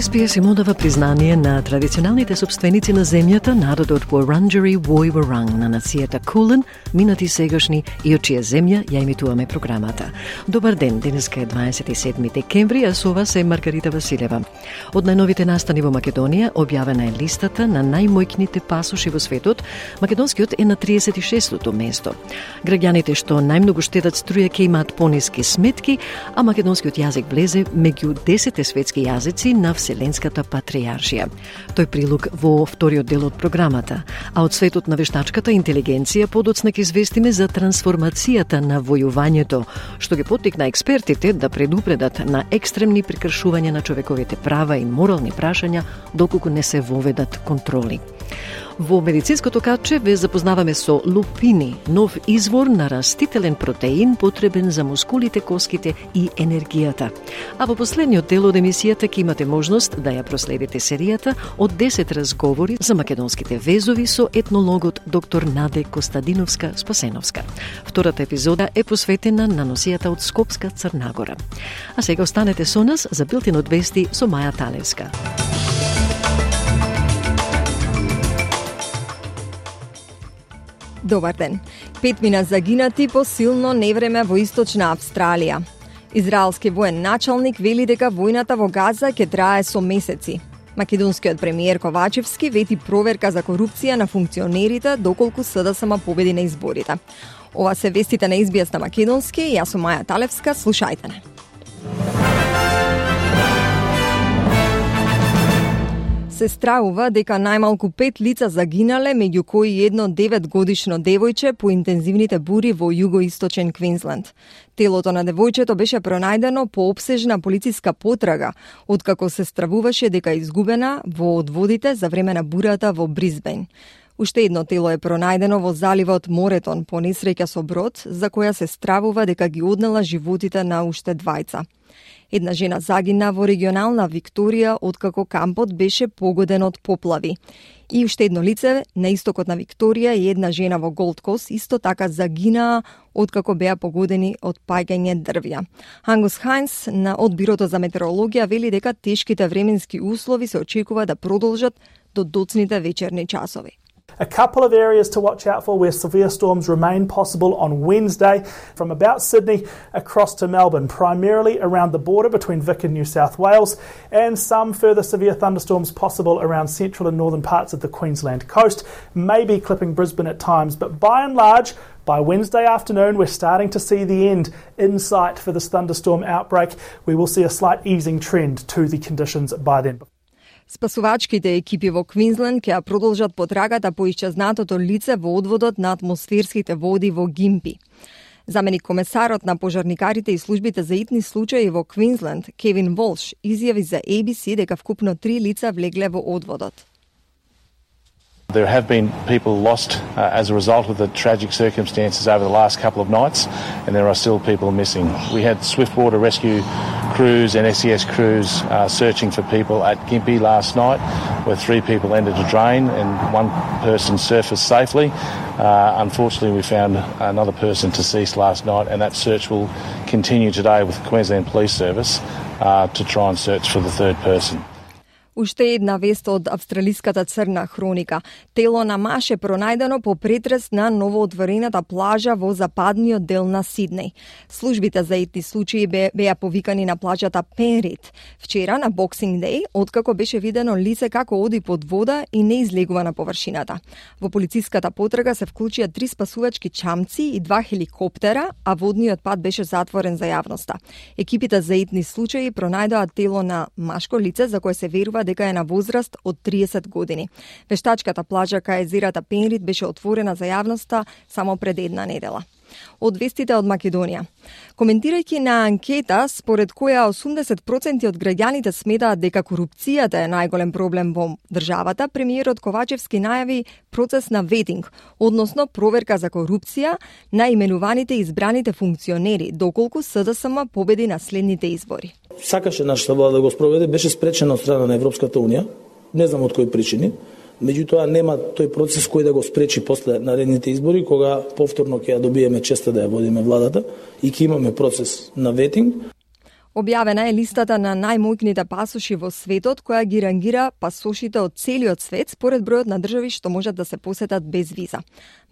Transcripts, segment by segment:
СПС им одава признание на традиционалните собственици на земјата, народот во Ранджери Вој Варанг на нацијата Кулен, минати сегашни и од чија земја ја имитуваме програмата. Добар ден, денеска е 27 декември, а со вас е Маргарита Василева. Од најновите настани во Македонија објавена е листата на најмојкните пасоши во светот. Македонскиот е на 36-тото место. Граѓаните што најмногу штедат струја ќе имаат пониски сметки, а македонскиот јазик влезе меѓу 10 светски јазици на Вселенската патриаршија. Тој прилог во вториот дел од програмата, а од светот на вештачката интелигенција подоцна ќе известиме за трансформацијата на војувањето, што ги поттикна експертите да предупредат на екстремни прекршувања на човековите права и морални прашања доколку не се воведат контроли. Во медицинското каче ве запознаваме со лупини, нов извор на растителен протеин потребен за мускулите, коските и енергијата. А во последниот дел од емисијата ќе имате можност да ја проследите серијата од 10 разговори за македонските везови со етнологот доктор Наде Костадиновска Спасеновска. Втората епизода е посветена на носијата од Скопска Црнагора. А сега останете со нас за билтин од вести со Маја Талевска. Добар ден. Петмина загинати по силно невреме во источна Австралија. Израелски воен началник вели дека војната во Газа ќе трае со месеци. Македонскиот премиер Ковачевски вети проверка за корупција на функционерите доколку СДСМ победи на изборите. Ова се вестите на избијас на Македонски, јас сум Маја Талевска, слушајте не. Се стравува дека најмалку пет лица загинале, меѓу кои едно 9 годишно девојче по интензивните бури во југоисточен Квинсленд. Телото на девојчето беше пронајдено по обсежна полициска потрага, откако се стравуваше дека изгубена во одводите за време на бурата во Бризбен. Уште едно тело е пронајдено во заливот Моретон по несреќа со брод, за која се стравува дека ги однела животите на уште двајца. Една жена загина во регионална Викторија откако кампот беше погоден од поплави. И уште едно лице на истокот на Викторија и една жена во Голд Кост исто така загинаа откако беа погодени од паѓање дрвја. Ангус Хайнс на од Бирото за метеорологија вели дека тешките временски услови се очекува да продолжат до доцните вечерни часови. A couple of areas to watch out for where severe storms remain possible on Wednesday from about Sydney across to Melbourne, primarily around the border between Vic and New South Wales, and some further severe thunderstorms possible around central and northern parts of the Queensland coast, maybe clipping Brisbane at times, but by and large, by Wednesday afternoon, we're starting to see the end in sight for this thunderstorm outbreak. We will see a slight easing trend to the conditions by then. Спасувачките екипи во Квинсленд ќе продолжат потрагата по исчезнатото лице во одводот на атмосферските води во Гимпи. Заменик комесарот на пожарникарите и службите за итни случаи во Квинсленд, Кевин Волш, изјави за ABC дека вкупно три лица влегле во одводот. There have been people lost uh, as a result of the tragic circumstances over the last couple of nights, and there are still people missing. We had swiftwater rescue crews and SES crews uh, searching for people at Gympie last night, where three people entered a drain and one person surfaced safely. Uh, unfortunately, we found another person deceased last night, and that search will continue today with the Queensland Police Service uh, to try and search for the third person. Уште една вест од австралиската црна хроника. Тело на маж е пронајдено по претрес на новоотворената плажа во западниот дел на Сиднеј. Службите за етни случаи бе, беа повикани на плажата Пенрит. Вчера на Боксинг Дей, откако беше видено лице како оди под вода и не излегува на површината. Во полициската потрага се вклучија три спасувачки чамци и два хеликоптера, а водниот пат беше затворен за јавноста. Екипите за етни случаи пронајдоа тело на машко лице за кое се верува дека е на возраст од 30 години. Вештачката плажа кај езерата Пенрид беше отворена за јавноста само пред една недела. Од вестите од Македонија. Коментирајќи на анкета според која 80% од граѓаните сметаат дека корупцијата е најголем проблем во државата, премиерот Ковачевски најави процес на ветинг, односно проверка за корупција на именуваните избраните функционери, доколку СДСМ победи на следните избори. Сакаше нашата влада да го спроведе, беше спречена од страна на Европската унија, не знам од кои причини, меѓутоа нема тој процес кој да го спречи после наредните избори, кога повторно ќе ја добиеме честа да ја водиме владата и ќе имаме процес на ветинг. Објавена е листата на најмојкните пасоши во светот, која ги рангира пасошите од целиот свет според бројот на држави што можат да се посетат без виза.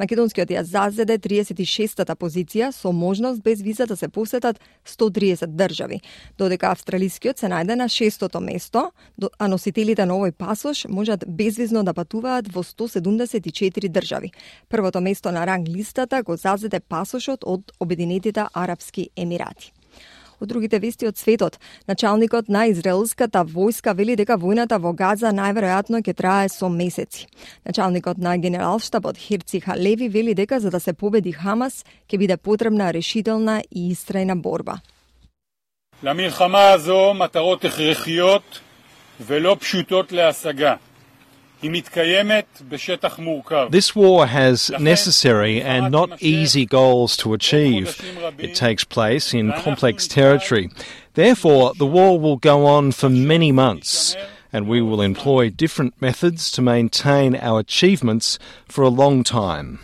Македонскиот ја зазеде 36-та позиција со можност без виза да се посетат 130 држави, додека австралискиот се најде на 6-тото место, а носителите на овој пасош можат безвизно да патуваат во 174 држави. Првото место на ранг листата го зазеде пасошот од Обединетите Арапски Емирати. Од другите вести од светот, началникот на израелската војска вели дека војната во Газа најверојатно ќе трае со месеци. Началникот на генералштабот Хирци Халеви вели дека за да се победи Хамас ќе биде потребна решителна и истрајна борба. למלחמה הזו מטרות הכרחיות ולא פשוטות להשגה. This war has necessary and not easy goals to achieve. It takes place in complex territory. Therefore, the war will go on for many months, and we will employ different methods to maintain our achievements for a long time.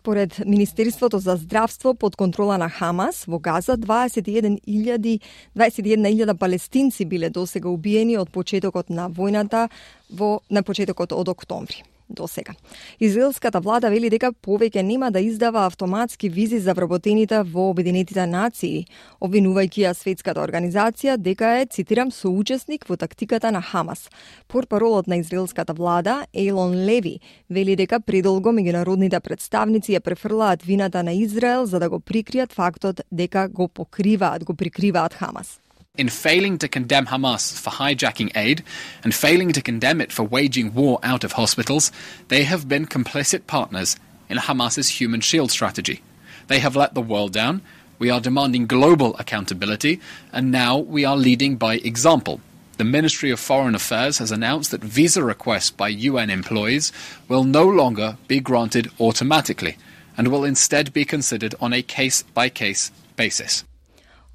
Според Министерството за здравство под контрола на Хамас, во Газа 21.000 21.000 палестинци биле досега убиени од почетокот на војната во на почетокот од октомври до сега. Израелската влада вели дека повеќе нема да издава автоматски визи за вработените во Обединетите нации, обвинувајќи ја светската организација дека е, цитирам, соучесник во тактиката на Хамас. Порпаролот на израелската влада, Ейлон Леви, вели дека предолго меѓународните представници ја префрлаат вината на Израел за да го прикријат фактот дека го покриваат, го прикриваат Хамас. In failing to condemn Hamas for hijacking aid and failing to condemn it for waging war out of hospitals, they have been complicit partners in Hamas's human shield strategy. They have let the world down. We are demanding global accountability, and now we are leading by example. The Ministry of Foreign Affairs has announced that visa requests by UN employees will no longer be granted automatically and will instead be considered on a case by case basis.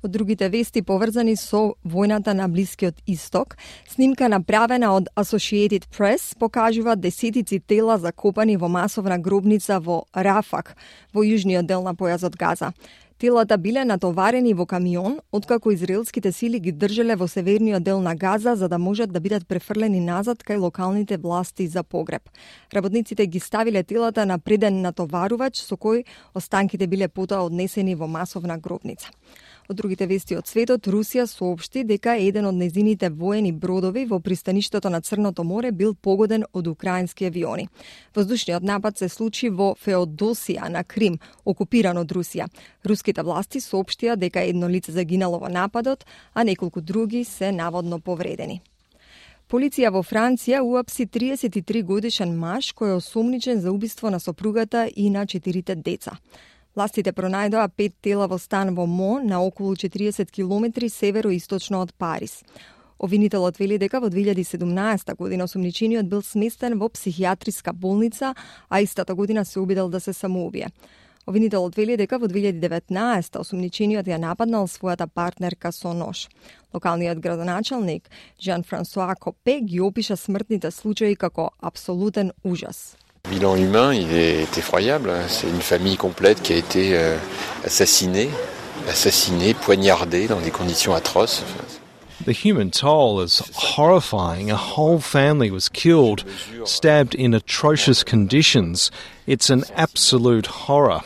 Од другите вести поврзани со војната на Блискиот Исток, снимка направена од Associated Press покажува десетици тела закопани во масовна гробница во Рафак, во јужниот дел на појазот Газа. Телата биле натоварени во камион, откако израелските сили ги држеле во северниот дел на Газа за да можат да бидат префрлени назад кај локалните власти за погреб. Работниците ги ставиле телата на преден натоварувач со кој останките биле потоа однесени во масовна гробница. Од другите вести од светот, Русија соопшти дека еден од незините воени бродови во пристаништето на Црното море бил погоден од украински авиони. Воздушниот напад се случи во Феодосија на Крим, окупиран од Русија. Руските власти соопштија дека едно лице загинало во нападот, а неколку други се наводно повредени. Полиција во Франција уапси 33 годишен маж кој е осомничен за убиство на сопругата и на четирите деца. Властите пронајдоа пет тела во стан во Мо на околу 40 километри североисточно од Париз. Обвинителот вели дека во 2017 година осумничениот бил сместен во психијатриска болница, а истата година се обидел да се самоубие. Обвинителот вели дека во 2019 осумничениот ја нападнал својата партнерка со нож. Локалниот градоначалник Жан Франсуа Копе ги опиша смртните случаи како „абсолутен ужас. Bilan humain, il est effroyable. C'est une famille complète qui a été euh, assassinée, assassinée, poignardée dans des conditions atroces. The human toll is horrifying. A whole family was killed, stabbed in atrocious conditions. It's an absolute horror.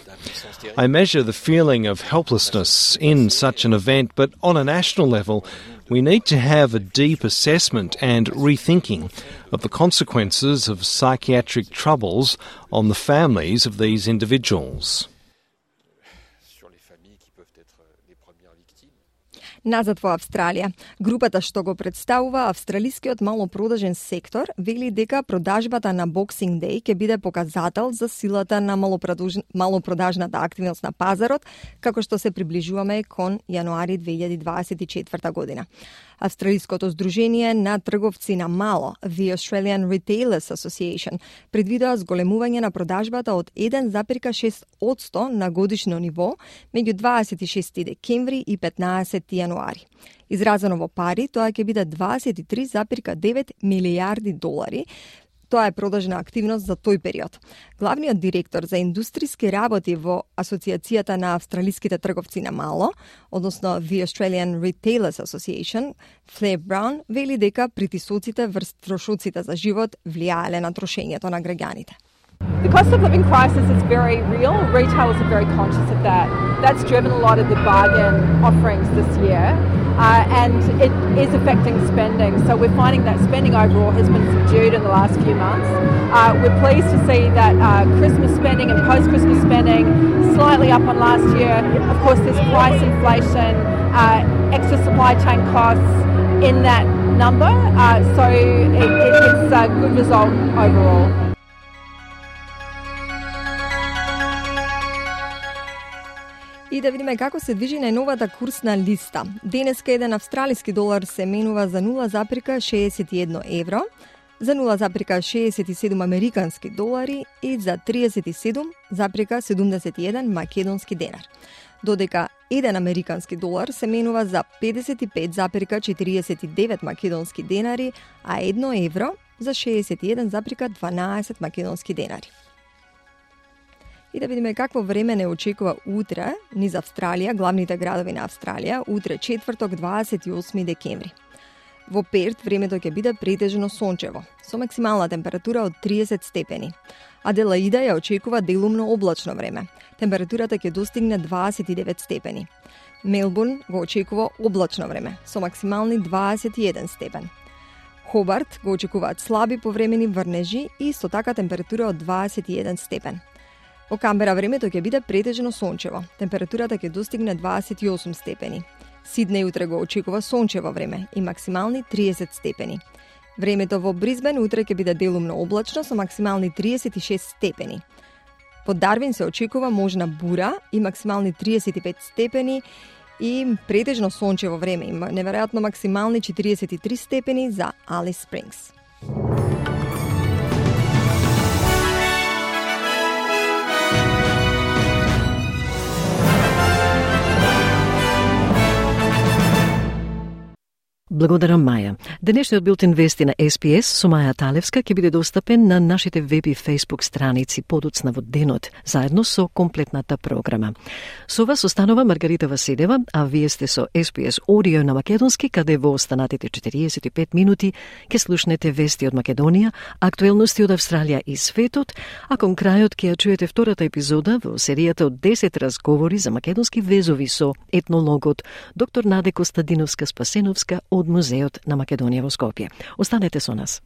I measure the feeling of helplessness in such an event, but on a national level, we need to have a deep assessment and rethinking of the consequences of psychiatric troubles on the families of these individuals. Назад во Австралија, групата што го представува австралискиот малопродажен сектор вели дека продажбата на Boxing Day ќе биде показател за силата на малопродажната активност на пазарот, како што се приближуваме кон јануари 2024 година. Австралиското здружение на трговци на мало, The Australian Retailers Association, предвидоа зголемување на продажбата од 1,6% на годишно ниво меѓу 26 декември и 15 јануари. Изразено во пари, тоа ќе биде 23,9 милијарди долари, Тоа е продолжена активност за тој период. Главниот директор за индустријски работи во Асоциацијата на австралиските трговци на мало, односно The Australian Retailers Association, Фле Браун, вели дека притисоците врз трошоците за живот влијаеле на трошењето на граѓаните. The cost of living crisis is very real. Retailers are very conscious of that. That's driven a lot of the bargain offerings this year, uh, and it is affecting spending. So we're finding that spending overall has been subdued in the last few months. Uh, we're pleased to see that uh, Christmas spending and post-Christmas spending slightly up on last year. Of course, there's price inflation, uh, extra supply chain costs in that number. Uh, so it, it's a good result overall. И да видиме како се движи најновата курсна листа. Денеска еден австралиски долар се менува за 0,61 евро, за 0,67 американски долари и за 37,71 македонски денар. Додека еден американски долар се менува за 55,49 македонски денари, а едно евро за 61,12 македонски денари. И да видиме какво време не очекува утре низ Австралија, главните градови на Австралија, утре четврток 28 декември. Во Перт времето ќе биде претежно сончево, со максимална температура од 30 степени. Аделаида ја очекува делумно облачно време. Температурата ќе достигне 29 степени. Мелбурн го очекува облачно време, со максимални 21 степен. Хобарт го очекуваат слаби повремени врнежи и исто така температура од 21 степен. Во Камбера времето ќе биде претежно сончево. Температурата ќе достигне 28 степени. Сиднеј утре го очекува сончево време и максимални 30 степени. Времето во Бризбен утре ќе биде делумно облачно со максимални 36 степени. По Дарвин се очекува можна бура и максимални 35 степени и претежно сончево време и неверојатно максимални 43 степени за Алис Спрингс. Благодарам Маја. Денешниот билтен вести на СПС со Маја Талевска ќе биде достапен на нашите веб и фейсбук страници подоцна во денот, заедно со комплетната програма. Со вас останува Маргарита Василева, а вие сте со СПС Audio на Македонски, каде во останатите 45 минути ќе слушнете вести од Македонија, актуелности од Австралија и светот, а кон крајот ќе ја чуете втората епизода во серијата од 10 разговори за македонски везови со етнологот доктор Наде Костадиновска-Спасеновска од Музеот на Македонија во Скопје. Останете со нас.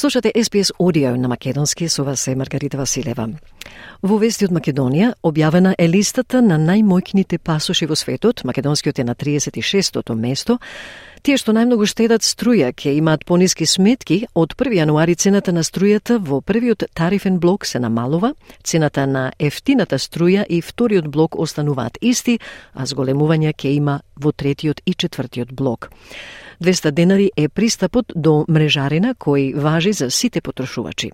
Слушате SPS Audio на македонски, со вас е Маргарита Василева. Во вести од Македонија објавена е листата на најмојкните пасоши во светот, македонскиот е на 36-тото место, Тие што најмногу штедат струја ќе имаат пониски сметки, од 1 јануари цената на струјата во првиот тарифен блок се намалува, цената на ефтината струја и вториот блок остануваат исти, а зголемување ќе има во третиот и четвртиот блок. 200 денари е пристапот до мрежарина кој важи за сите потрошувачи.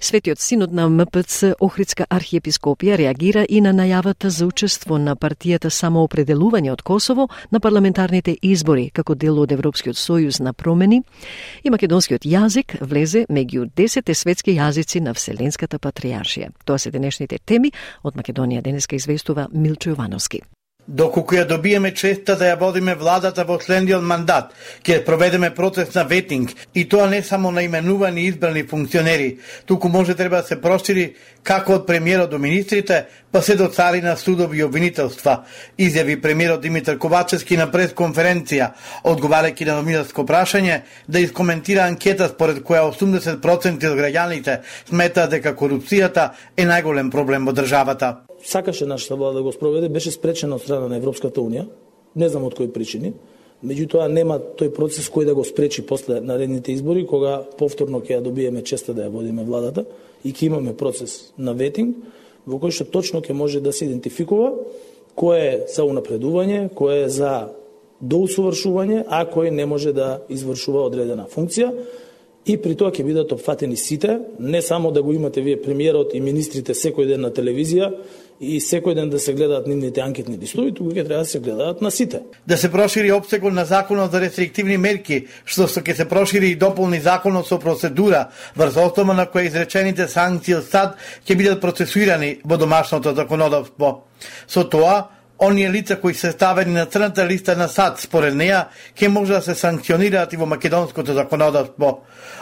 Светиот синод на МПЦ Охридска архиепископија реагира и на најавата за учество на партијата самоопределување од Косово на парламентарните избори како дел од Европскиот сојуз на промени и македонскиот јазик влезе меѓу 10 светски јазици на Вселенската патриаршија. Тоа се денешните теми од Македонија денеска известува Милчо Јовановски. Доколку ја добиеме честа да ја водиме владата во следниот мандат, ќе проведеме процес на ветинг и тоа не само на именувани избрани функционери, туку може треба да се прошири како од премиерот до министрите, па се до цари на судови и обвинителства, изјави премиерот Димитар Ковачевски на пресконференција, одговарајќи на новинарско прашање да искоментира анкета според која 80% од граѓаните сметаат дека корупцијата е најголем проблем во државата сакаше нашата влада да го спроведе, беше спречена од страна на Европската Унија, не знам од кои причини, меѓутоа нема тој процес кој да го спречи после наредните избори, кога повторно ќе ја добиеме честа да ја водиме владата и ќе имаме процес на ветинг, во кој што точно ќе може да се идентификува кој е за унапредување, кој е за доусовршување, а кој не може да извршува одредена функција. И при тоа ќе бидат опфатени сите, не само да го имате вие премиерот и министрите секој ден на телевизија и секој ден да се гледаат нивните анкетни листови, туку ќе треба да се гледаат на сите. Да се прошири обсегот на законот за рестриктивни мерки, што што ќе се прошири и дополни законот со процедура, врз основа на која изречените санкции од САД ќе бидат процесуирани во домашното законодавство. Со тоа, оние лица кои се ставени на црната листа на САД според неа ќе може да се санкционираат и во македонското законодавство.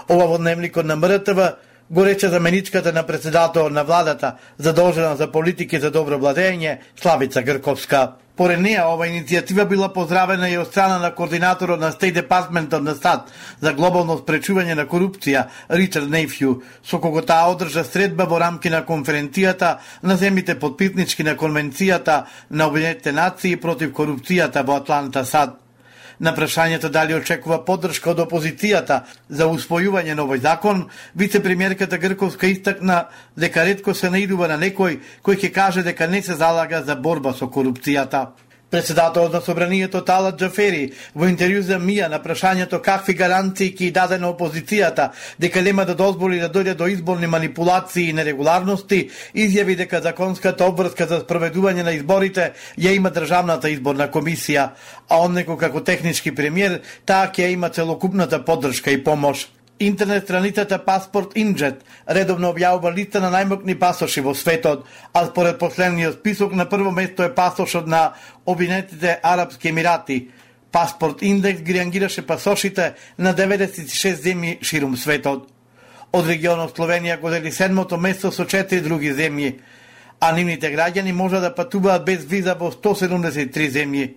Ова во дневникот на МРТВ го рече заменичката на председател на владата, задолжена за политики за добро владење, Славица Грковска. Поред неа, ова иницијатива била поздравена и од страна на координаторот на State департментот на САД за глобално спречување на корупција, Ричард Нейфју, со кого таа одржа средба во рамки на конференцијата на земите подпитнички на Конвенцијата на Обединетите нации против корупцијата во Атланта САД. На прашањето дали очекува поддршка од опозицијата за усвојување на овој закон, вице-премиерката Грковска истакна дека ретко се наидува на некој кој ќе каже дека не се залага за борба со корупцијата. Председателот на Собранието Талат Джафери во интервју за Мија на прашањето какви гаранции ќе даде на опозицијата дека нема да дозволи да дојде до изборни манипулации и нерегуларности, изјави дека законската обврска за спроведување на изборите ја има Државната изборна комисија, а он како технички премиер, таа ќе има целокупната поддршка и помош. Интернет страницата Паспорт Инджет редовно објавува листа на најмокни пасоши во светот, а според последниот список на прво место е пасошот на Обинетите Арапски Емирати. Паспорт Индекс ги рангираше пасошите на 96 земји ширум светот. Од регионот Словенија го дели седмото место со 4 други земји, а нивните граѓани можат да патуваат без виза во 173 земји.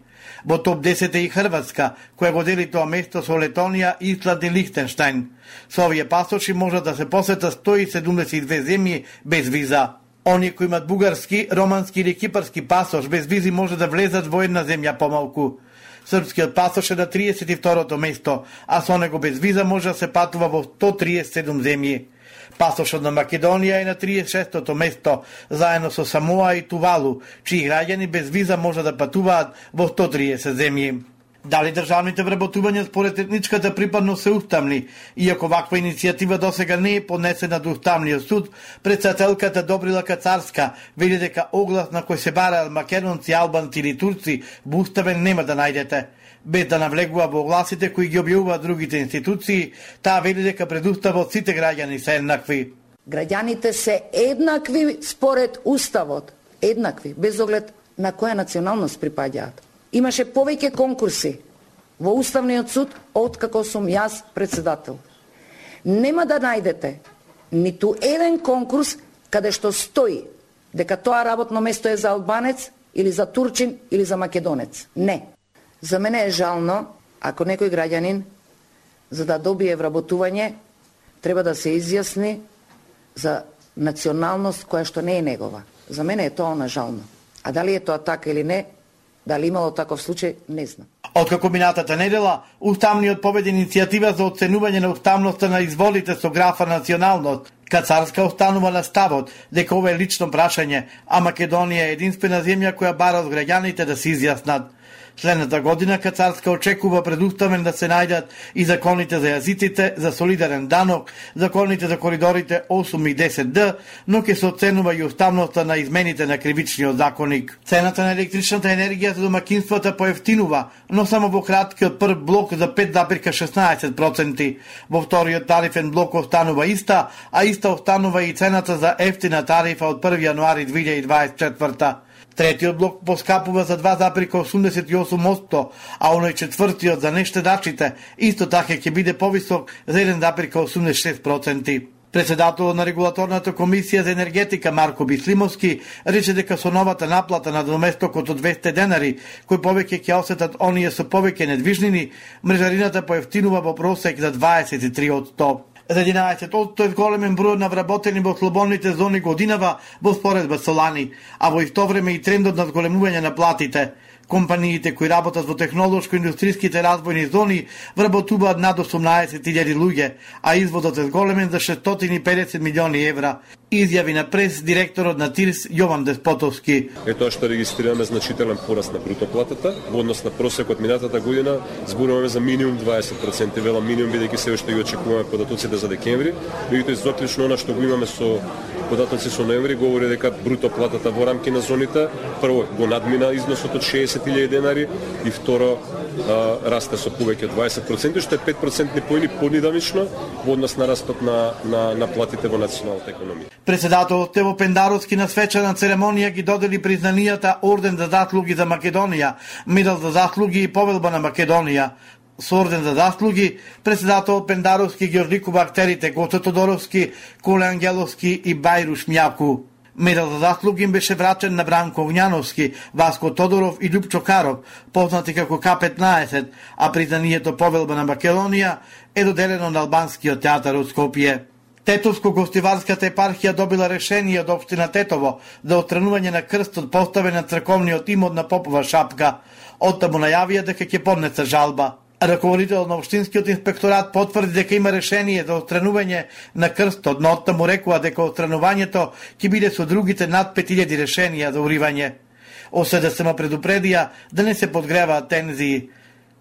Во топ 10 е и Хрватска, која го дели тоа место со Летонија, Исланд и Лихтенштайн. Со овие пасоши може да се посета 172 земји без виза. Оние кои имат бугарски, романски или кипарски пасош без визи може да влезат во една земја помалку. Српскиот пасош е на 32-то место, а со него без виза може да се патува во 137 земји. Пасошот на Македонија е на 36-тото место, заедно со Самоа и Тувалу, чии граѓани без виза може да патуваат во 130 земји. Дали државните вработувања според етничката припадност се уставни, иако ваква иницијатива досега не е поднесена до Уставниот суд, председателката Добрила Кацарска вели дека оглас на кој се бараат македонци, албанци или турци во уставен нема да најдете без да навлегува во огласите кои ги објавуваат другите институции, таа вели дека пред уставот сите граѓани се еднакви. Граѓаните се еднакви според уставот, еднакви, без оглед на која националност припаѓаат. Имаше повеќе конкурси во Уставниот суд од како сум јас председател. Нема да најдете ниту еден конкурс каде што стои дека тоа работно место е за албанец или за турчин или за македонец. Не. За мене е жално ако некој граѓанин за да добие вработување треба да се изјасни за националност која што не е негова. За мене е тоа жално. А дали е тоа така или не, дали имало таков случај, не знам. Откако минатата недела, Уставниот победи иницијатива за оценување на уставноста на изволите со графа националност, Кацарска останува на ставот дека ова е лично прашање, а Македонија е единствена земја која бара од граѓаните да се изјаснат. Следната година Кацарска очекува предуставен да се најдат и законите за јазиците, за солидарен данок, законите за коридорите 8 и 10Д, но ќе се оценува и уставноста на измените на кривичниот законник. Цената на електричната енергија за домакинствата поевтинува, но само во краткиот прв блок за 5,16%. Во вториот тарифен блок останува иста, а иста останува и цената за ефтина тарифа од 1 јануари 2024 Третиот блок поскапува за 2,88%, а оној четвртиот за нештедачите исто така ќе биде повисок за 1,86%. Председателот на регулаторната комисија за енергетика Марко Бислимовски рече дека со новата наплата на доместокот од 200 денари, кој повеќе ќе осетат оние со повеќе недвижнини, мрежарината поевтинува во просек за 23 од 100. За 11 од е големен број на вработени во слободните зони годинава во споредба со лани, а во исто време и трендот на зголемување на платите. Компаниите кои работат во технолошко-индустријските развојни зони вработуваат над 18.000 луѓе, а изводот е зголемен за 650 милиони евра изјави на прес директорот на ТИРС Јован Деспотовски. Е тоа што регистрираме значителен пораст на бруто платата, во однос на просекот минатата година зборуваме за минимум 20%, велам минимум бидејќи се уште ги очекуваме податоците за декември, меѓутоа заклучно она што го имаме со податоци со ноември говори дека бруто платата во рамки на зоните прво го надмина износот од 60 60.000 денари и второ а, расте со повеќе од 20%, што е 5% поени понидамично во однос на растот на, на, на платите во националната економија. Председателот Тево Пендаровски на свечана церемонија ги додели признанијата Орден за заслуги за Македонија, Медал за заслуги и Повелба на Македонија. Со орден за заслуги, председател Пендаровски ги одликува актерите Гото Тодоровски, Коле Ангеловски и Бајруш Мјаку. Медал за заслуги им беше врачен на Бранко Огњановски, Васко Тодоров и Љупчо Каров, познати како К-15, а признанието Повелба на Македонија е доделено на Албанскиот театар од Скопје. Тетовско-гостиварската епархија добила решение од општина Тетово за отстранување на крстот поставен на црковниот имот на Попова шапка. Оттаму најавија дека ќе поднесе жалба. Раководител на Обштинскиот инспекторат потврди дека има решение за отстранување на крстот, но оттаму рекува дека отстранувањето ќе биде со другите над 5000 решенија за уривање. ОСДСМ предупредија да не се подгреваат тензии.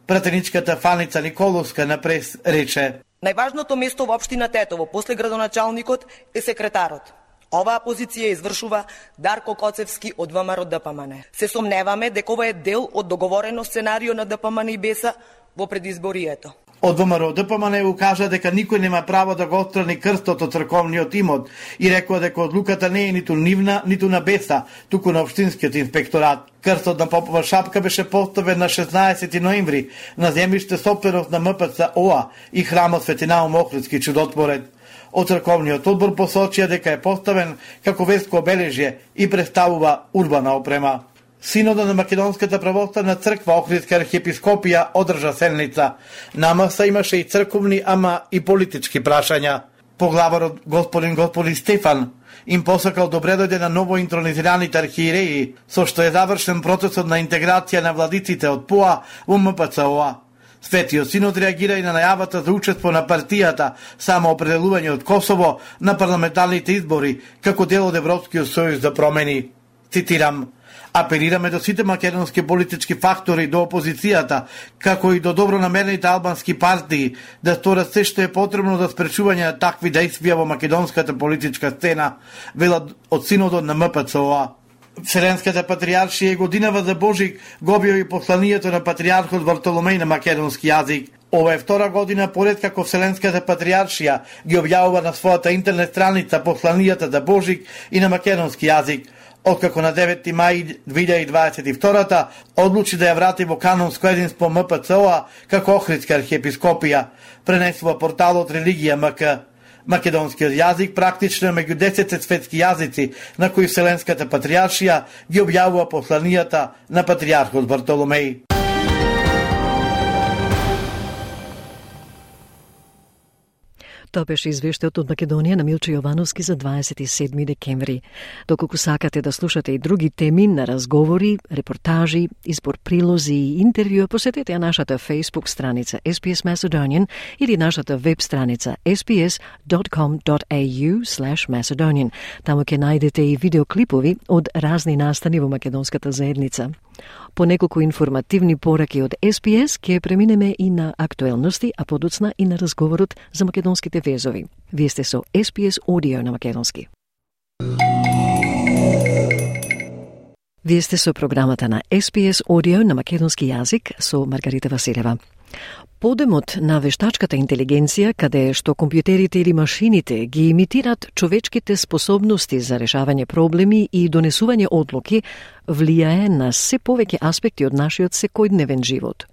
Пратеничката Фаница Николовска на прес рече Најважното место во општина Тетово после градоначалникот е секретарот. Оваа позиција извршува Дарко Коцевски од ВМРО ДПМН. Се сомневаме дека ова е дел од договорено сценарио на ДПМН и БЕСА во предизборието. Од ВМРО ДПМН кажа дека никој нема право да го отстрани крстот од црковниот имот и рекоа дека одлуката не е ниту нивна, ниту на Беса, туку на Обштинскиот инспекторат. Крстот на Попова шапка беше поставен на 16 ноември на земјиште собственост на МПЦ ОА и храмот Светина Охридски чудотворец. Од црковниот одбор посочија дека е поставен како верско обележје и представува урбана опрема. Синода на Македонската православна црква Охридска архиепископија одржа селница, Намаса имаше и црковни, ама и политички прашања. Поглаварот господин господин Стефан им посакал добре дојде на ново интронизираните архиереи, со што е завршен процесот на интеграција на владиците од ПОА во МПЦОА. Светиот синод реагира и на најавата за учество на партијата само определување од Косово на парламентарните избори како дел од Европскиот сојуз за промени. Цитирам, Апелираме до сите македонски политички фактори, до опозицијата, како и до добронамерните албански партии, да сторат се што е потребно за спречување на такви действија во македонската политичка сцена, велат од синодот на МПЦОА. Вселенската патриаршија годинава за Божик го и посланието на патриархот Вартоломеј на македонски јазик. Ова е втора година поред како Вселенската патриаршија ги објавува на својата интернет страница посланијата за Божик и на македонски јазик – откако на 9 мај 2022 одлучи да ја врати во канонско единство МПЦО како Охридска архиепископија, пренесува порталот Религија МК. Македонскиот јазик практично е меѓу 10 светски јазици на кои Вселенската патриаршија ги објавува посланијата на патриархот Бартоломеј. Тоа беше извештајот од Македонија на Милче Јовановски за 27 декември. Доколку сакате да слушате и други теми на разговори, репортажи, избор прилози и интервјуа, посетете ја нашата Facebook страница SPS Macedonian или нашата веб страница sps.com.au Macedonian. Таму ќе најдете и видеоклипови од разни настани во македонската заедница. По неколку информативни пораки од СПС ќе преминеме и на актуелности, а подоцна и на разговорот за македонските везови. Вие сте со СПС Audio на македонски. Вие сте со програмата на СПС Audio на македонски јазик со Маргарита Василева. Подемот на вештачката интелигенција, каде што компјутерите или машините ги имитираат човечките способности за решавање проблеми и донесување одлуки, влијае на се повеќе аспекти од нашиот секојдневен живот.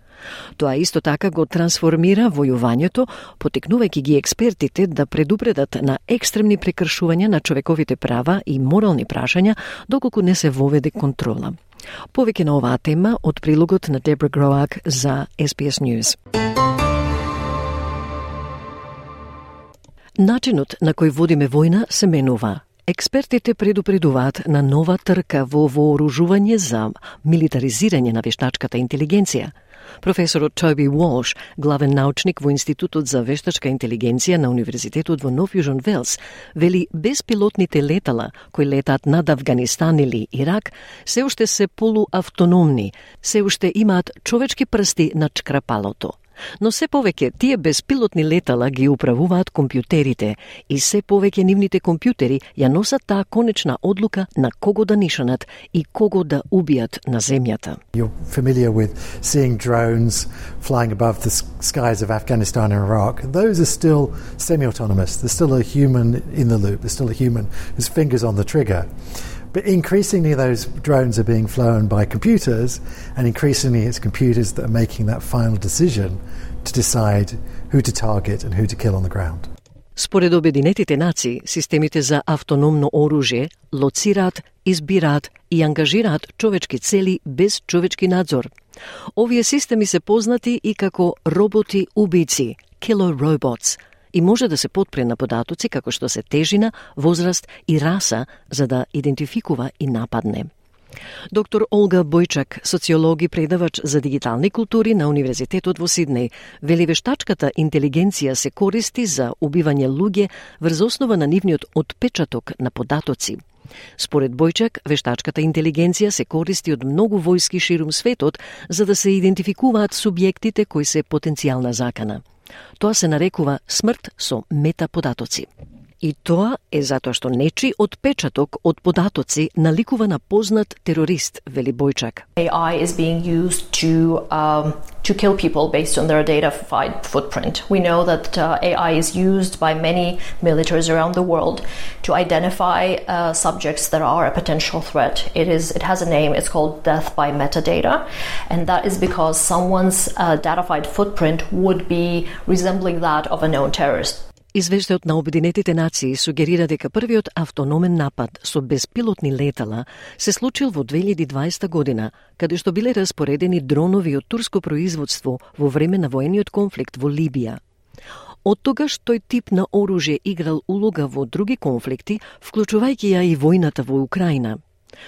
Тоа исто така го трансформира војувањето, потекнувајќи ги експертите да предупредат на екстремни прекршувања на човековите права и морални прашања, доколку не се воведе контрола. Повеќе на оваа тема од прилогот на Дебра Гроак за SBS News. Начинот на кој водиме војна се менува. Експертите предупредуваат на нова трка во вооружување за милитаризирање на вештачката интелигенција. Професорот Тоби Уолш, главен научник во Институтот за вештачка интелигенција на Универзитетот во Нов Јужен Велс, вели беспилотните летала кои летаат над Афганистан или Ирак се уште се полуавтономни, се уште имаат човечки прсти на чкрапалото. Но се повеќе тие беспилотни летала ги управуваат компјутерите и се повеќе нивните компјутери ја носат таа конечна одлука на кого да нишанат и кого да убијат на земјата. You're familiar with seeing drones flying above the skies of Afghanistan and Iraq. Those are still semi-autonomous. There's still a human in the loop. There's still a human whose fingers on the trigger. But increasingly, those drones are being flown by computers, and increasingly, it's computers that are making that final decision to decide who to target and who to kill on the ground. Според Обединетите нации, системите за автономно оружје лоцираат, избираат и ангажираат човечки цели без човечки надзор. Овие системи се познати и како роботи убици, killer robots, и може да се подпре на податоци како што се тежина, возраст и раса за да идентификува и нападне. Доктор Олга Бојчак, социолог и предавач за дигитални култури на Универзитетот во Сиднеј, вели вештачката интелигенција се користи за убивање луѓе врз основа на нивниот отпечаток на податоци. Според Бојчак, вештачката интелигенција се користи од многу војски ширум светот за да се идентификуваат субјектите кои се потенцијална закана. Тоа се нарекува смрт со метаподатоци. И тоа е затоа што нечи отпечаток од податоци наликува на познат терорист, вели Бојчак. AI is being used to um, to kill people based on their data footprint. We know that uh, AI is used by many militaries around the world to identify uh, subjects that are a potential threat. It is it has a name. It's called death by metadata, and that is because someone's uh, datafied footprint would be resembling that of a known terrorist. Извештајот на Обединетите нации сугерира дека првиот автономен напад со беспилотни летала се случил во 2020 година, каде што биле распоредени дронови од турско производство во време на воениот конфликт во Либија. Од тогаш тој тип на оружје играл улога во други конфликти, вклучувајќи ја и војната во Украина.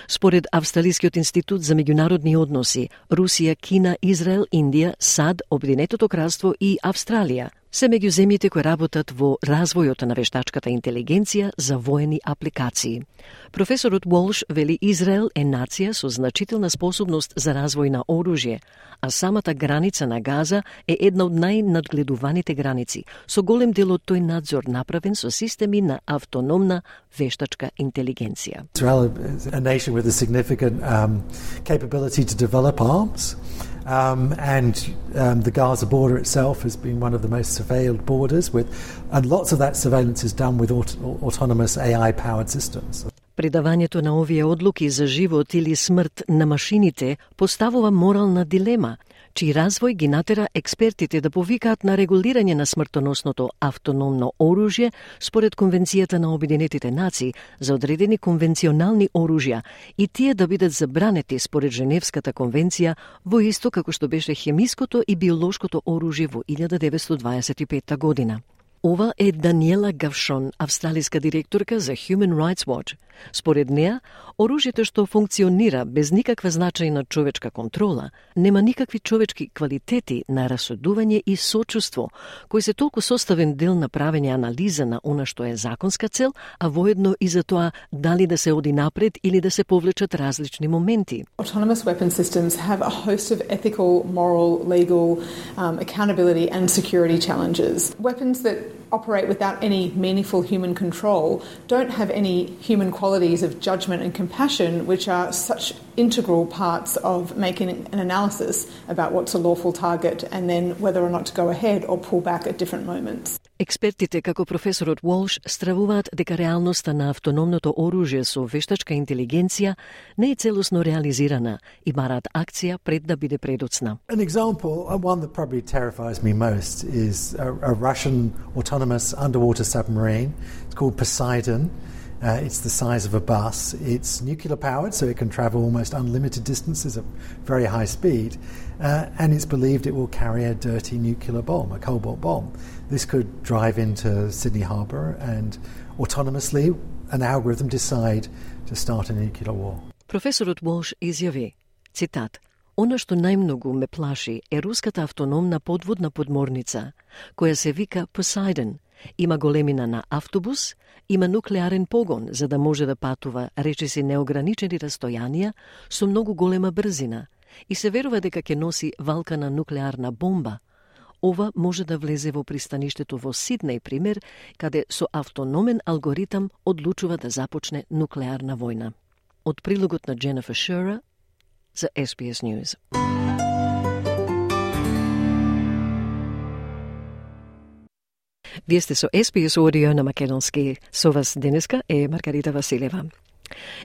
Според Австралискиот институт за меѓународни односи, Русија, Кина, Израел, Индија, САД, Обединетото кралство и Австралија се меѓу земјите кои работат во развојот на вештачката интелигенција за воени апликации. Професорот Волш вели Израел е нација со значителна способност за развој на оружје, а самата граница на Газа е една од најнадгледуваните граници, со голем дел од тој надзор направен со системи на автономна вештачка интелигенција. Israel is a nation with a significant um, capability to develop arms. Um, and um, the Gaza border itself has been one of the most surveilled borders, with, and lots of that surveillance is done with aut autonomous AI powered systems. Предавањето на овие одлуки за живот или смрт на машините поставува морална дилема – чиј развој ги натера експертите да повикаат на регулирање на смртоносното автономно оружје според Конвенцијата на Обединетите нации за одредени конвенционални оружја и тие да бидат забранети според Женевската конвенција во исто како што беше хемиското и биолошкото оружје во 1925 година. Ова е Даниела Гавшон, австралиска директорка за Human Rights Watch. Според неа, оружјето што функционира без никаква значајна човечка контрола, нема никакви човечки квалитети на расудување и сочувство, кои се толку составен дел на правење анализа на она што е законска цел, а воедно и за тоа дали да се оди напред или да се повлечат различни моменти. Autonomous weapon systems have a host of ethical, moral, legal, um, accountability and security challenges. Weapons that operate without any meaningful human control don't have any human qualities of judgment and compassion, which are such integral parts of making an analysis about what's a lawful target and then whether or not to go ahead or pull back at different moments. Експертите како професорот Волш стравуваат дека реалноста на автономното оружје со вештачка интелигенција не е целосно реализирана и бараат акција пред да биде предоцна. An example, uh, one that probably terrifies me most, is a, a Russian autonomous underwater submarine. It's called Poseidon. Uh, it's the size of a bus. It's nuclear powered, so it can travel almost unlimited distances at very high speed. Uh, and it's believed it will carry a dirty nuclear bomb, a cobalt bomb. This could drive into Sydney Harbour and autonomously an algorithm decide to start a nuclear war. Професорот Волш изјави, цитат, Она што најмногу ме плаши е руската автономна подводна подморница, која се вика Poseidon. Има големина на автобус, има нуклеарен погон за да може да патува речиси неограничени растојанија со многу голема брзина и се верува дека ќе носи валкана нуклеарна бомба. Ова може да влезе во пристаништето во Сиднеј, пример, каде со автономен алгоритам одлучува да започне нуклеарна војна. Од прилогот на Дженефер Шера за SBS News. Вие сте со SBS Audio на Македонски. Со вас денеска е Маргарита Василева.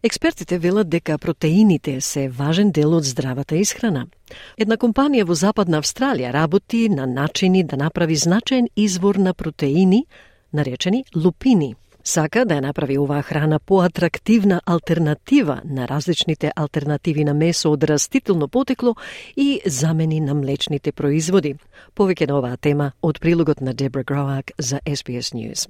Експертите велат дека протеините се важен дел од здравата исхрана. Една компанија во Западна Австралија работи на начини да направи значаен извор на протеини, наречени лупини – Сака да ја направи оваа храна поатрактивна алтернатива на различните алтернативи на месо од растително потекло и замени на млечните производи. Повеќе на оваа тема од прилогот на Дебра Гроак за SBS News.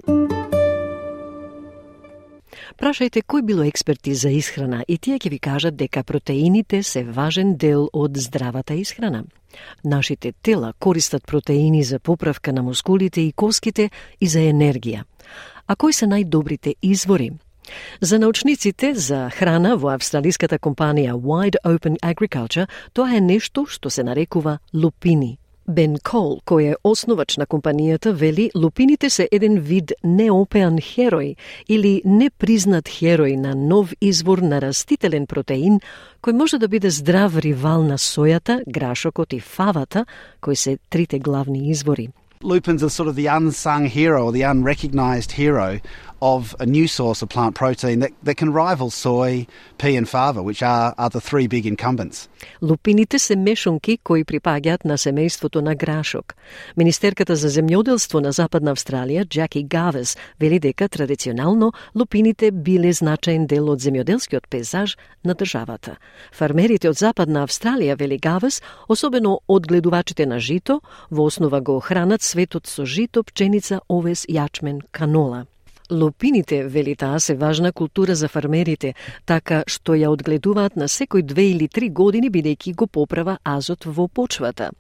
Прашајте кој било експерти за исхрана и тие ќе ви кажат дека протеините се важен дел од здравата исхрана. Нашите тела користат протеини за поправка на мускулите и коските и за енергија а кои се најдобрите извори? За научниците за храна во австралиската компанија Wide Open Agriculture, тоа е нешто што се нарекува лупини. Бен Кол, кој е основач на компанијата, вели лупините се еден вид неопеан херој или непризнат херој на нов извор на растителен протеин кој може да биде здрав ривал на сојата, грашокот и фавата, кои се трите главни извори. Lupins are sort of the unsung hero or the unrecognised hero of a new source of plant protein that, that can rival soy, pea and fava, which are, are the three big incumbents. Лупините се мешунки кои припаѓаат на семејството на грашок. Министерката за земјоделство на Западна Австралија, Джаки Гавес, вели дека традиционално лупините биле значаен дел од земјоделскиот пейзаж на државата. Фармерите од Западна Австралија, вели Гавес, особено одгледувачите на жито, во основа го хранат светот со жито, пченица, овес, јачмен, канола. Лопините вели таа, се важна култура за фармерите, така што ја одгледуваат на секој две или три години бидејќи го поправа азот во почвата.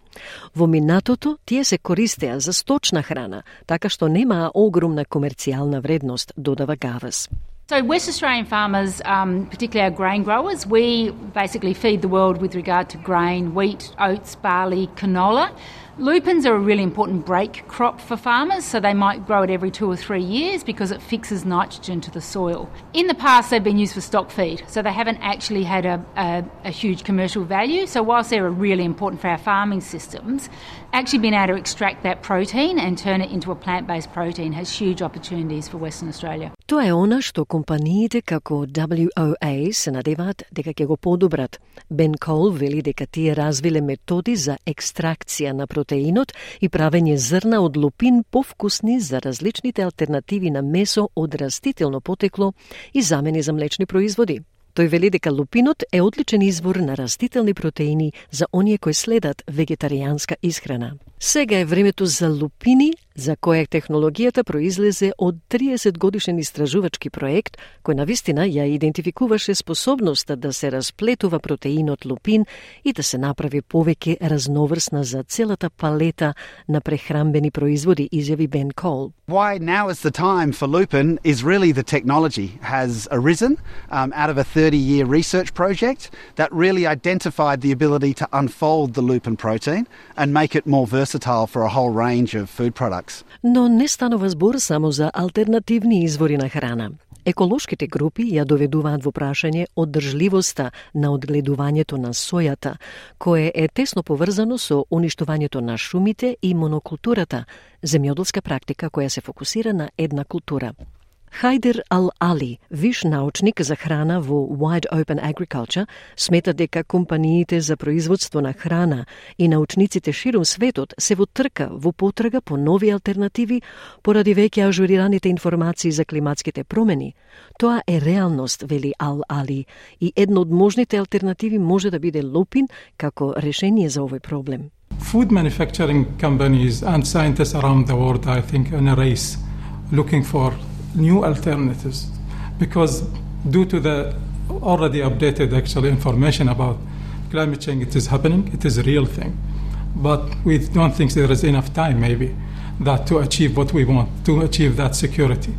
Во минатото тие се користеа за сточна храна, така што немаа огромна комерцијална вредност, додава Гавас. So, West Australian farmers, um, particularly our grain growers, we basically feed the world with regard to grain, wheat, oats, barley, canola. Lupins are a really important break crop for farmers, so they might grow it every two or three years because it fixes nitrogen to the soil. In the past, they've been used for stock feed, so they haven't actually had a, a, a huge commercial value. So, whilst they're really important for our farming systems, actually being able to extract that protein and turn it into a plant based protein has huge opportunities for Western Australia. Тоа е она што компаниите како WOA се надеваат дека ќе го подобрат. Бен Кол вели дека тие развиле методи за екстракција на протеинот и правење зрна од лупин повкусни за различните алтернативи на месо од растително потекло и замени за млечни производи. Тој вели дека лупинот е одличен извор на растителни протеини за оние кои следат вегетаријанска исхрана. Сега е времето за лупини, за која технологијата произлезе од 30 годишен истражувачки проект, кој на вистина ја идентификуваше способноста да се расплетува протеинот лупин и да се направи повеќе разноврсна за целата палета на прехрамбени производи, изјави Бен Кол. Why now is the time for lupin is really the technology has arisen um, out of a 30-year research project that really identified the ability to unfold the lupin protein and make it more versatile for a whole range of food products products. Но не станува збор само за алтернативни извори на храна. Еколошките групи ја доведуваат во прашање одржливоста на одгледувањето на сојата, кое е тесно поврзано со уништувањето на шумите и монокултурата, земјоделска практика која се фокусира на една култура. Хайдер Ал-Али, виш научник за храна во Wide Open Agriculture, смета дека компаниите за производство на храна и научниците широм светот се во трка во потрага по нови алтернативи поради веќе ажурираните информации за климатските промени. Тоа е реалност, вели Ал-Али, и едно од можните алтернативи може да биде лупин како решение за овој проблем. Food manufacturing companies and scientists around the world, I think, in a race looking for new alternatives. Because due to the already updated actual information about climate change it is happening it is a real thing. But we don't think there is enough time maybe that to achieve what we want to achieve that security.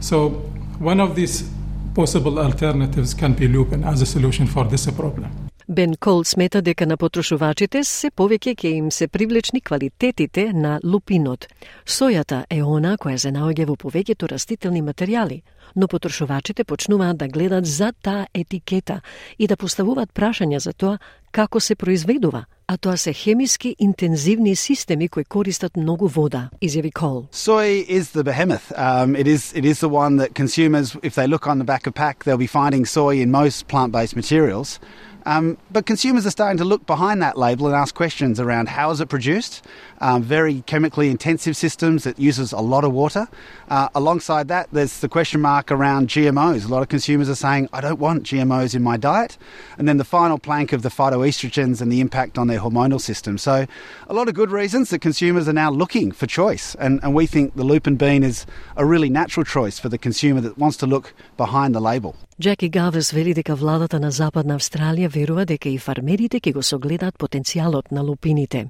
So one of these possible alternatives can be lupin as a solution for this problem Бен Кол смета дека на потрошувачите се повеќе ќе им се привлечни квалитетите на лупинот. Сојата е она која се наоѓа во повеќето растителни материјали, но потрошувачите почнуваат да гледат за таа етикета и да поставуваат прашања за тоа како се произведува, а тоа се хемиски интензивни системи кои користат многу вода, изјави Кол. Soy is the behemoth. Um, it is it is the one that consumers, if they look on the back of pack, they'll be finding soy in most plant-based materials. Um, but consumers are starting to look behind that label and ask questions around how is it produced Um, very chemically intensive systems that uses a lot of water. Uh, alongside that, there's the question mark around GMOs. A lot of consumers are saying, I don't want GMOs in my diet. And then the final plank of the phytoestrogens and the impact on their hormonal system. So, a lot of good reasons that consumers are now looking for choice. And, and we think the lupin bean is a really natural choice for the consumer that wants to look behind the label. Джеки Гавес вели дека владата на Западна Австралија верува дека и фармерите ќе го согледаат потенцијалот на лупините.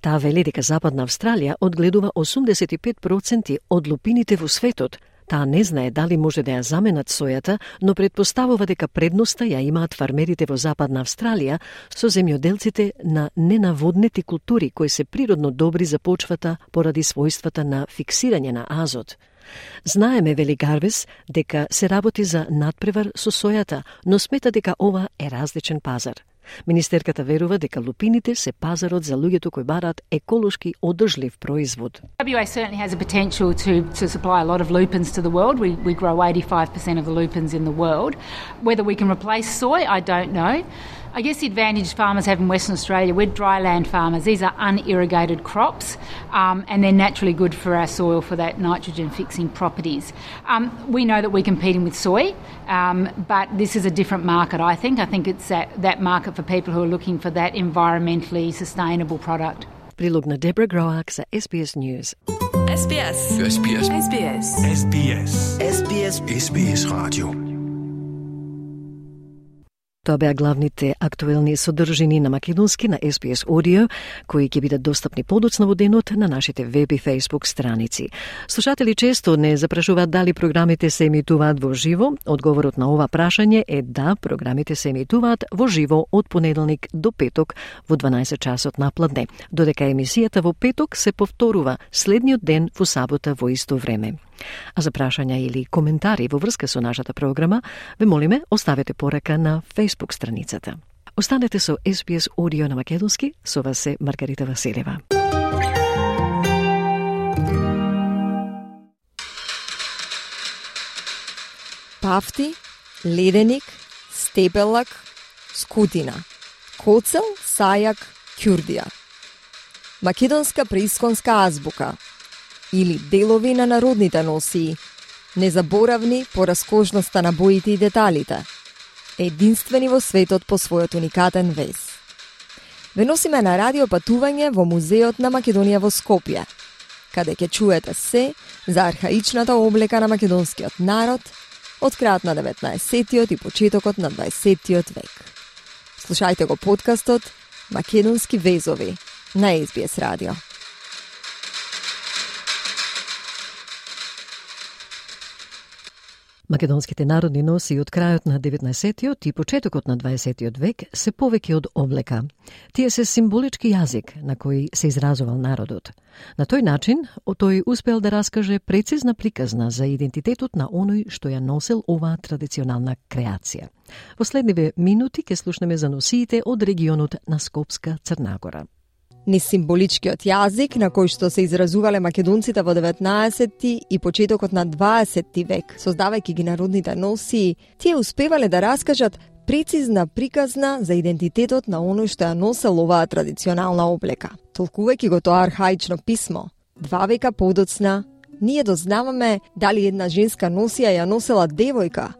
Таа вели дека Западна Австралија одгледува 85% од лупините во светот. Таа не знае дали може да ја заменат сојата, но предпоставува дека предноста ја имаат фармерите во Западна Австралија со земјоделците на ненаводнети култури кои се природно добри за почвата поради својствата на фиксирање на азот. Знаеме, вели Гарвес, дека се работи за надпревар со сојата, но смета дека ова е различен пазар. Министерката верува дека лупините се пазарот за луѓето кои бараат еколошки одржлив производ. WA certainly has a potential to, to supply a lot of lupins to the world. We, we grow 85% of the lupins in the world. Whether we can replace soy, I don't know. I guess the advantage farmers have in Western Australia, we're dry land farmers. These are unirrigated crops um, and they're naturally good for our soil for that nitrogen fixing properties. Um, we know that we're competing with soy, um, but this is a different market, I think. I think it's that, that market for people who are looking for that environmentally sustainable product. Prilubna Deborah Groak sa SBS News. SBS. SBS. SBS. SBS. SBS. SBS Radio. Тоа беа главните актуелни содржини на македонски на SBS Audio, кои ќе бидат достапни подоцна во денот на нашите веб и Facebook страници. Слушатели често не запрашуваат дали програмите се емитуваат во живо. Одговорот на ова прашање е да, програмите се емитуваат во живо од понеделник до петок во 12 часот на пладне, додека емисијата во петок се повторува следниот ден во сабота во исто време. А за прашања или коментари во врска со нашата програма, ве молиме оставете порака на Facebook страницата. Останете со SBS Audio на Македонски, со вас е Маргарита Василева. Пафти, леденик, стебелак, скутина, коцел, сајак, кјурдија. Македонска преисконска азбука – или делови на народните носии, незаборавни по раскошноста на боите и деталите, единствени во светот по својот уникатен вес. Ве носиме на радио патување во Музеот на Македонија во Скопје, каде ќе чуете се за архаичната облека на македонскиот народ од крајот на 19-тиот и почетокот на 20-тиот век. Слушајте го подкастот Македонски везови на SBS радио. Македонските народни носи од крајот на 19-тиот и почетокот на 20-тиот век се повеќе од облека. Тие се символички јазик на кој се изразувал народот. На тој начин, тој успел да раскаже прецизна приказна за идентитетот на оној што ја носел оваа традиционална креација. Во следниве минути ќе слушнеме за носиите од регионот на Скопска Црнагора. Ни символичкиот јазик на кој што се изразувале македонците во 19 и почетокот на 20 век, создавајќи ги народните носии, тие успевале да раскажат прецизна приказна за идентитетот на оној што ја носел оваа традиционална облека. Толкувајќи го тоа архаично писмо, два века подоцна, ние дознаваме дали една женска носија ја носела девојка,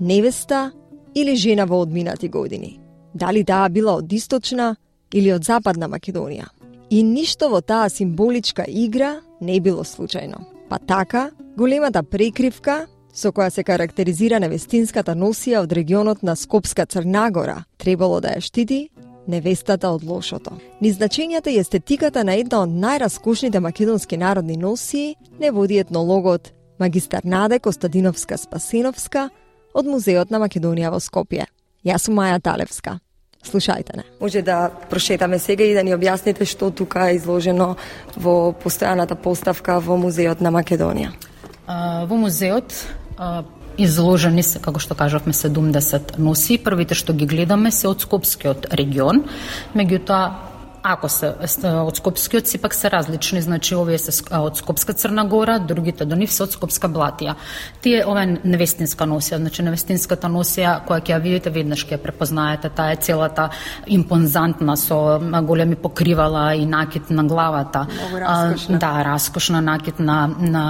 невеста или жена во одминати години. Дали таа била од источна или од Западна Македонија. И ништо во таа символичка игра не било случајно. Па така, големата прекривка со која се карактеризира невестинската носија од регионот на Скопска Црнагора, требало да ја штити невестата од лошото. Ни значењата и естетиката на една од најраскошните македонски народни носии не води етнологот магистар Наде Костадиновска Спасиновска од Музеот на Македонија во Скопје. Јас сум Маја Талевска. Слушајте не. Може да прошетаме сега и да ни објасните што тука е изложено во постојаната поставка во Музеот на Македонија. А, во музеот а, изложени се, како што кажавме, 70 носи. Првите што ги гледаме се од Скопскиот регион, меѓутоа ако се од Скопскиот сепак се различни, значи овие се од Скопска Црна Гора, другите до нив се од Скопска Блатија. Тие ова е невестинска носија, значи невестинската носија која ќе ја видите веднаш ќе ја препознаете, таа е целата импонзантна со големи покривала и накид на главата. Много раскошна. А, да, раскошна накид на на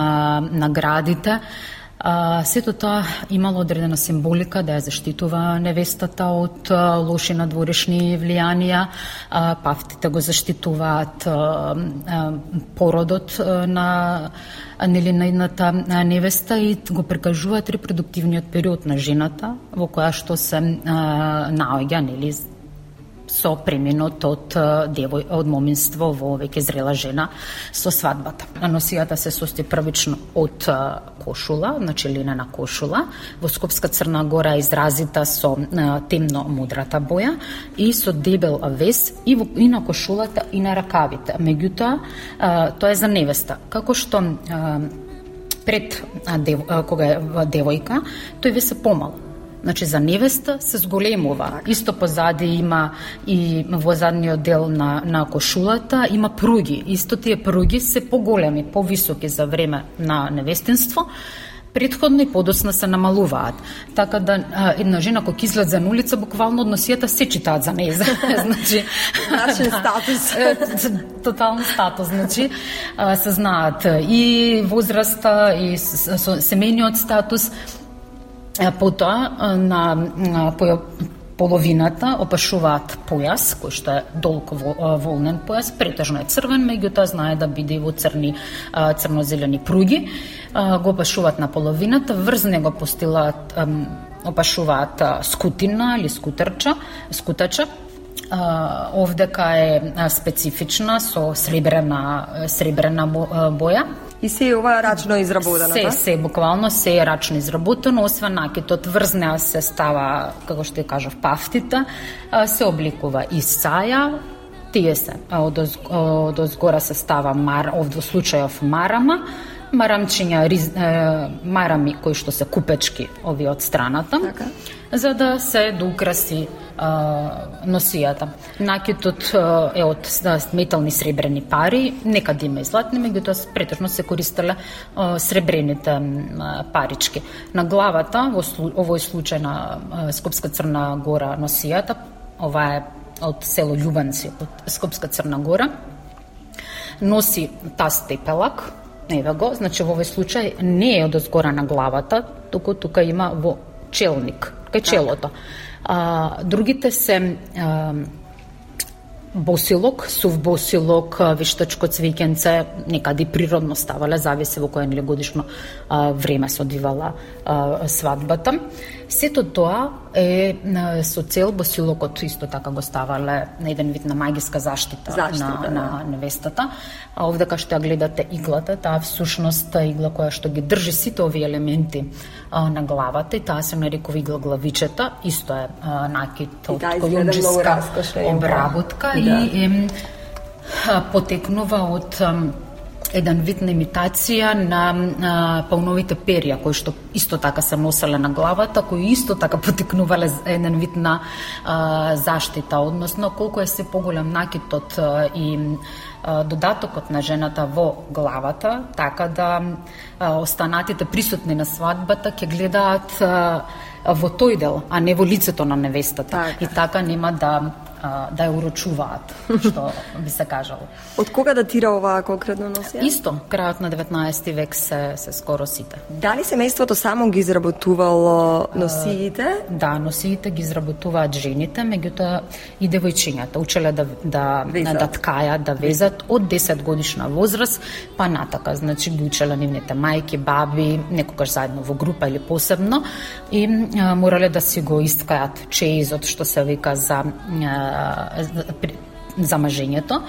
на градите. А, сето тоа имало одредена символика да ја заштитува невестата од а, лоши надворешни влијанија, а, пафтите го заштитуваат а, а, породот а, на нели на едната невеста и го прикажуваат репродуктивниот период на жената во која што се а, наоѓа нели со преминот од девој од моминство во веќе зрела жена со свадбата. Носијата се состои првично од кошула, значи линена кошула, во Скопска Црна Гора изразита со темно мудрата боја и со дебел вес и, во, и на кошулата и на ракавите. Меѓутоа, тоа е за невеста. Како што пред дев, кога е девојка, тој ве се помал Значи за невеста се зголемува. Так. Исто позади има и во задниот дел на на кошулата има пруги. Исто тие пруги се поголеми, повисоки за време на невестинство предходно и подосна се намалуваат. Така да а, една жена кога излезе на улица, буквално од носијата се читаат за неја. значи, Нашен да, статус. Тотално статус, значи се знаат и возраста и семејниот статус Потоа на, на половината опашуваат појас, кој што е долг волнен појас, претежно е црвен, меѓутоа знае да биде во црни црнозелени пруги. Го опашуваат на половината, врз него постилаат опашуваат скутина или скутерча, скутача, овдека е специфична со сребрена сребрена боја. И се ова рачно изработено, Се, се, буквално се е рачно изработено, освен накитот врз неа се става, како што ја кажав, пафтита, се обликува и саја, тие се, од, од озгора се става мар, овде случајов марама, марамчиња, риз, е, марами кои што се купечки ови од страната, така за да се доукраси носијата. Накитот е од метални сребрени пари, некаде да има и златни, меѓутоа претежно се користеле сребрените парички. На главата, во овој случај на Скопска Црна Гора носијата, ова е од село Љубанци, од Скопска Црна Гора, носи таз тепелак, еве го, значи во овој случај не е од озгора на главата, туку тука има во челник, кај челото. А, другите се а, босилок, сув босилок, вештачко цвикенце, некаде природно ставале, зависи во кое годишно а, време се одвивала а, свадбата. Сето тоа е со цел босилокот исто така го ставале на еден вид на магиска заштита, Заштита, на, да. на невестата. А овде кај што ја гледате иглата, таа всушност игла која што ги држи сите овие елементи а, на главата и таа се нарекува игла главичета, исто е а, накид од и обработка да. и е, потекнува од еден вид на имитација на а, пауновите перија кои што исто така се носеле на главата, кои исто така потекнувале еден вид на а, заштита, односно колку е се поголем накитот и а, додатокот на жената во главата, така да останатите присутни на свадбата ќе гледаат во тој дел, а не во лицето на невестата. Така. И така нема да да ја урочуваат, што би се кажало. Од кога датира оваа конкретно носија? Исто, крајот на 19 век се, се скоро сите. Дали семејството само ги изработувало носиите? Да, носиите ги изработуваат жените, меѓутоа и девојчињата учеле да да Везат. да ткајат, да везат од 10 годишна возраст па натака, значи ги учеле нивните мајки, баби, некогаш заедно во група или посебно и а, морале да си го искаат чеизот што се вика за а, за- за мажењето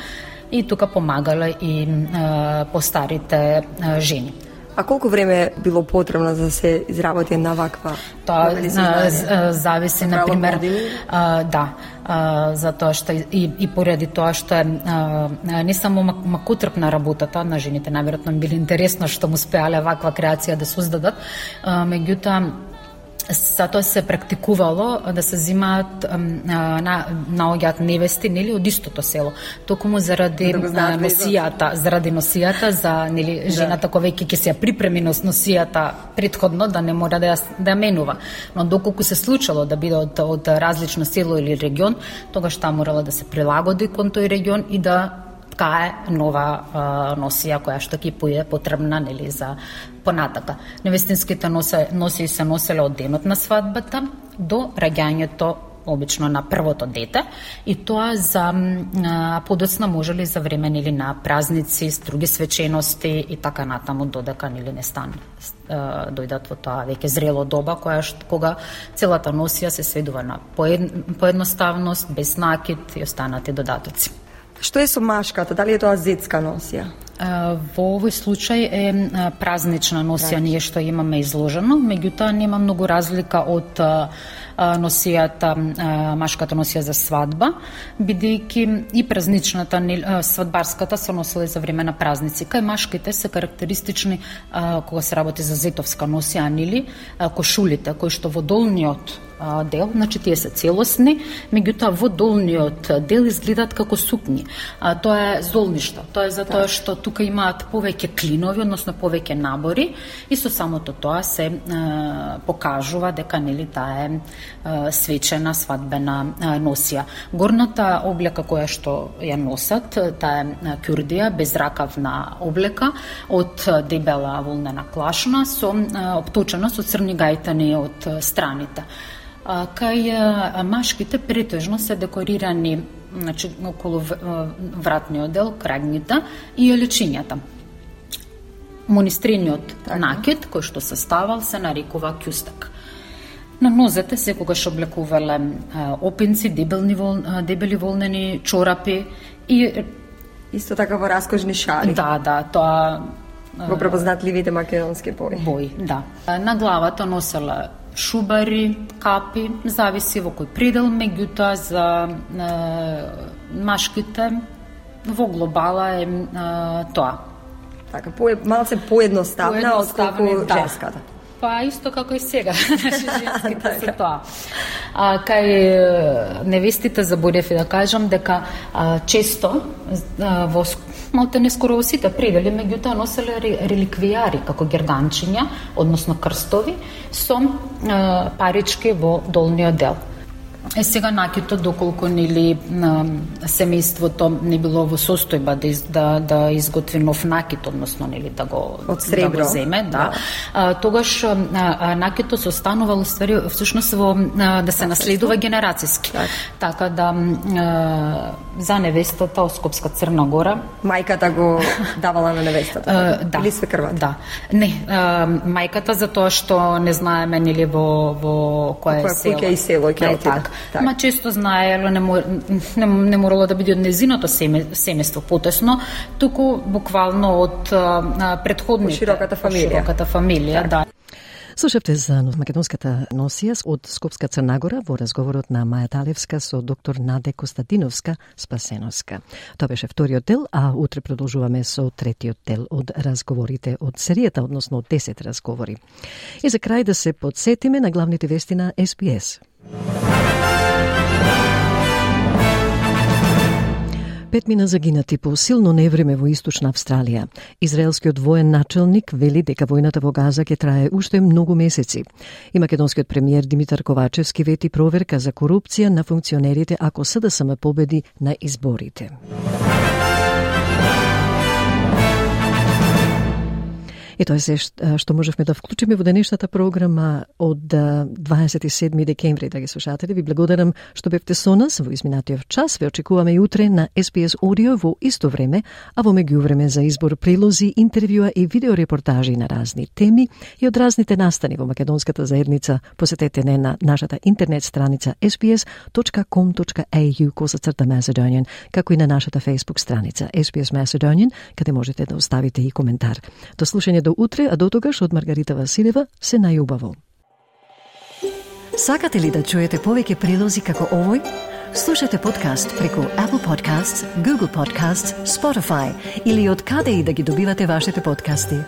и тука помагале и а, постарите а, жени. А колку време било потребно за да се изработи една ваква Тоа зависи на пример а, да а, затоа што и, и поради тоа што е а, не само мак- макутрпна работата на жените наверојатно било интересно што му успеале ваква креација да создадат а, меѓутоа Затоа се практикувало да се а, на наоѓаат невести нели од истото село. Токму заради Да носијата заради носијата за нели Да. жената која веќе ќе се припреми нос носијата предходно да не мора да ја, да ја менува. Но доколку се случило да биде од, од различно село или регион тогаш таа морала да се прилагоди кон тој регион и да ткае нова а, носија која што ќе појде потребна нели за понатака. Невестинските носе, носи се носеле од денот на свадбата до раѓањето обично на првото дете и тоа за а, подоцна можели за време нели на празници, други свечености и така натаму додека нели не стан а, дојдат во тоа веќе зрело доба која што, кога целата носија се сведува на поед, поедноставност, без накид и останати додатоци. Што е со машката? Дали е тоа зетска носија? Во овој случај е празнична носија ние што имаме изложено, меѓутоа нема многу разлика од носијата, машката носија за свадба, бидејќи и празничната, свадбарската се носела за време на празници. Кај машките се карактеристични кога се работи за зетовска носија, нели, кошулите кои што во долниот дел, значи тие се целосни, меѓутоа во долниот дел изгледаат како сукњи. А, тоа е золништа, тоа е затоа што тука имаат повеќе клинови, односно повеќе набори и со самото тоа се а, покажува дека нели таа е а, свечена свадбена а, носија. Горната облека која што ја носат, таа е кюрдија, безракавна облека од дебела волнена клашна со обточена со црни гајтани од страните. Кај машките претежно се декорирани значи, околу вратниот дел, крагните и олечињата. Монистрениот накид кој што се ставал се нарекува кјустак. На нозете секогаш облекувале а, опенци, дебелни вол, дебели волнени чорапи и Исто така во раскожни шари. Да, да, тоа Во препознатливите македонски бои. бои, да. На главата носела шубари, капи, зависи во кој предел, меѓутоа за е, машките во глобала е е, тоа. Така, по, малце поедноставна отколку да. женската. Па исто како и сега, значи женските се тоа. А кај невестите заборев да кажам дека а, често а, во малте не скоро сите предели, меѓутоа носеле реликвијари како герданчиња, односно крстови со парички во долниот дел. Е сега накито доколку нели семејството не било во состојба да из, да, да изготви нов накит, односно нели да го да го земе, да. Да. А, тогаш а, а, накито се останувал ствари всушност во а, да се наследува генерацијски. Така да а, за невестата од Скопска Црна Гора Мајката го давала на невестата. А, да. Или свекрвата? Да. Не, а, мајката за тоа што не знаеме нели во во кое Која село. куќа и село ќе Е, така. Така. Ма често знаело не, мор, не, не морало да биде од незиното семе, семејство потесно, туку буквално од а, предходните. широката фамилија. Широката фамилија, да. Слушавте за македонската носија од Скопска Црнагора во разговорот на Маја Талевска со доктор Наде Костадиновска Спасеновска. Тоа беше вториот дел, а утре продолжуваме со третиот дел од разговорите од серијата, односно од 10 разговори. И за крај да се подсетиме на главните вести на СПС. Пет мина загинати по силно невреме во Источна Австралија. Израелскиот воен начелник вели дека војната во Газа ќе трае уште многу месеци. И македонскиот премиер Димитар Ковачевски вети проверка за корупција на функционерите ако СДСМ победи на изборите. И тоа е се што можевме да вклучиме во денешната програма од 27 декември, драги слушатели. Ви благодарам што бевте со нас во изминатиот час. Ве очекуваме утре на SPS Audio во исто време, а во меѓувреме за избор прилози, интервјуа и видеорепортажи на разни теми и од разните настани во македонската заедница. Посетете не на нашата интернет страница sbs.com.au косацрта Macedonian, како и на нашата Facebook страница SPS Macedonian, каде можете да оставите и коментар. До слушање до утре, а до тогаш од Маргарита Василева се најубаво. Сакате ли да чуете повеќе прилози како овој? Слушате подкаст преку Apple Podcasts, Google Podcasts, Spotify или од каде и да ги добивате вашите подкасти.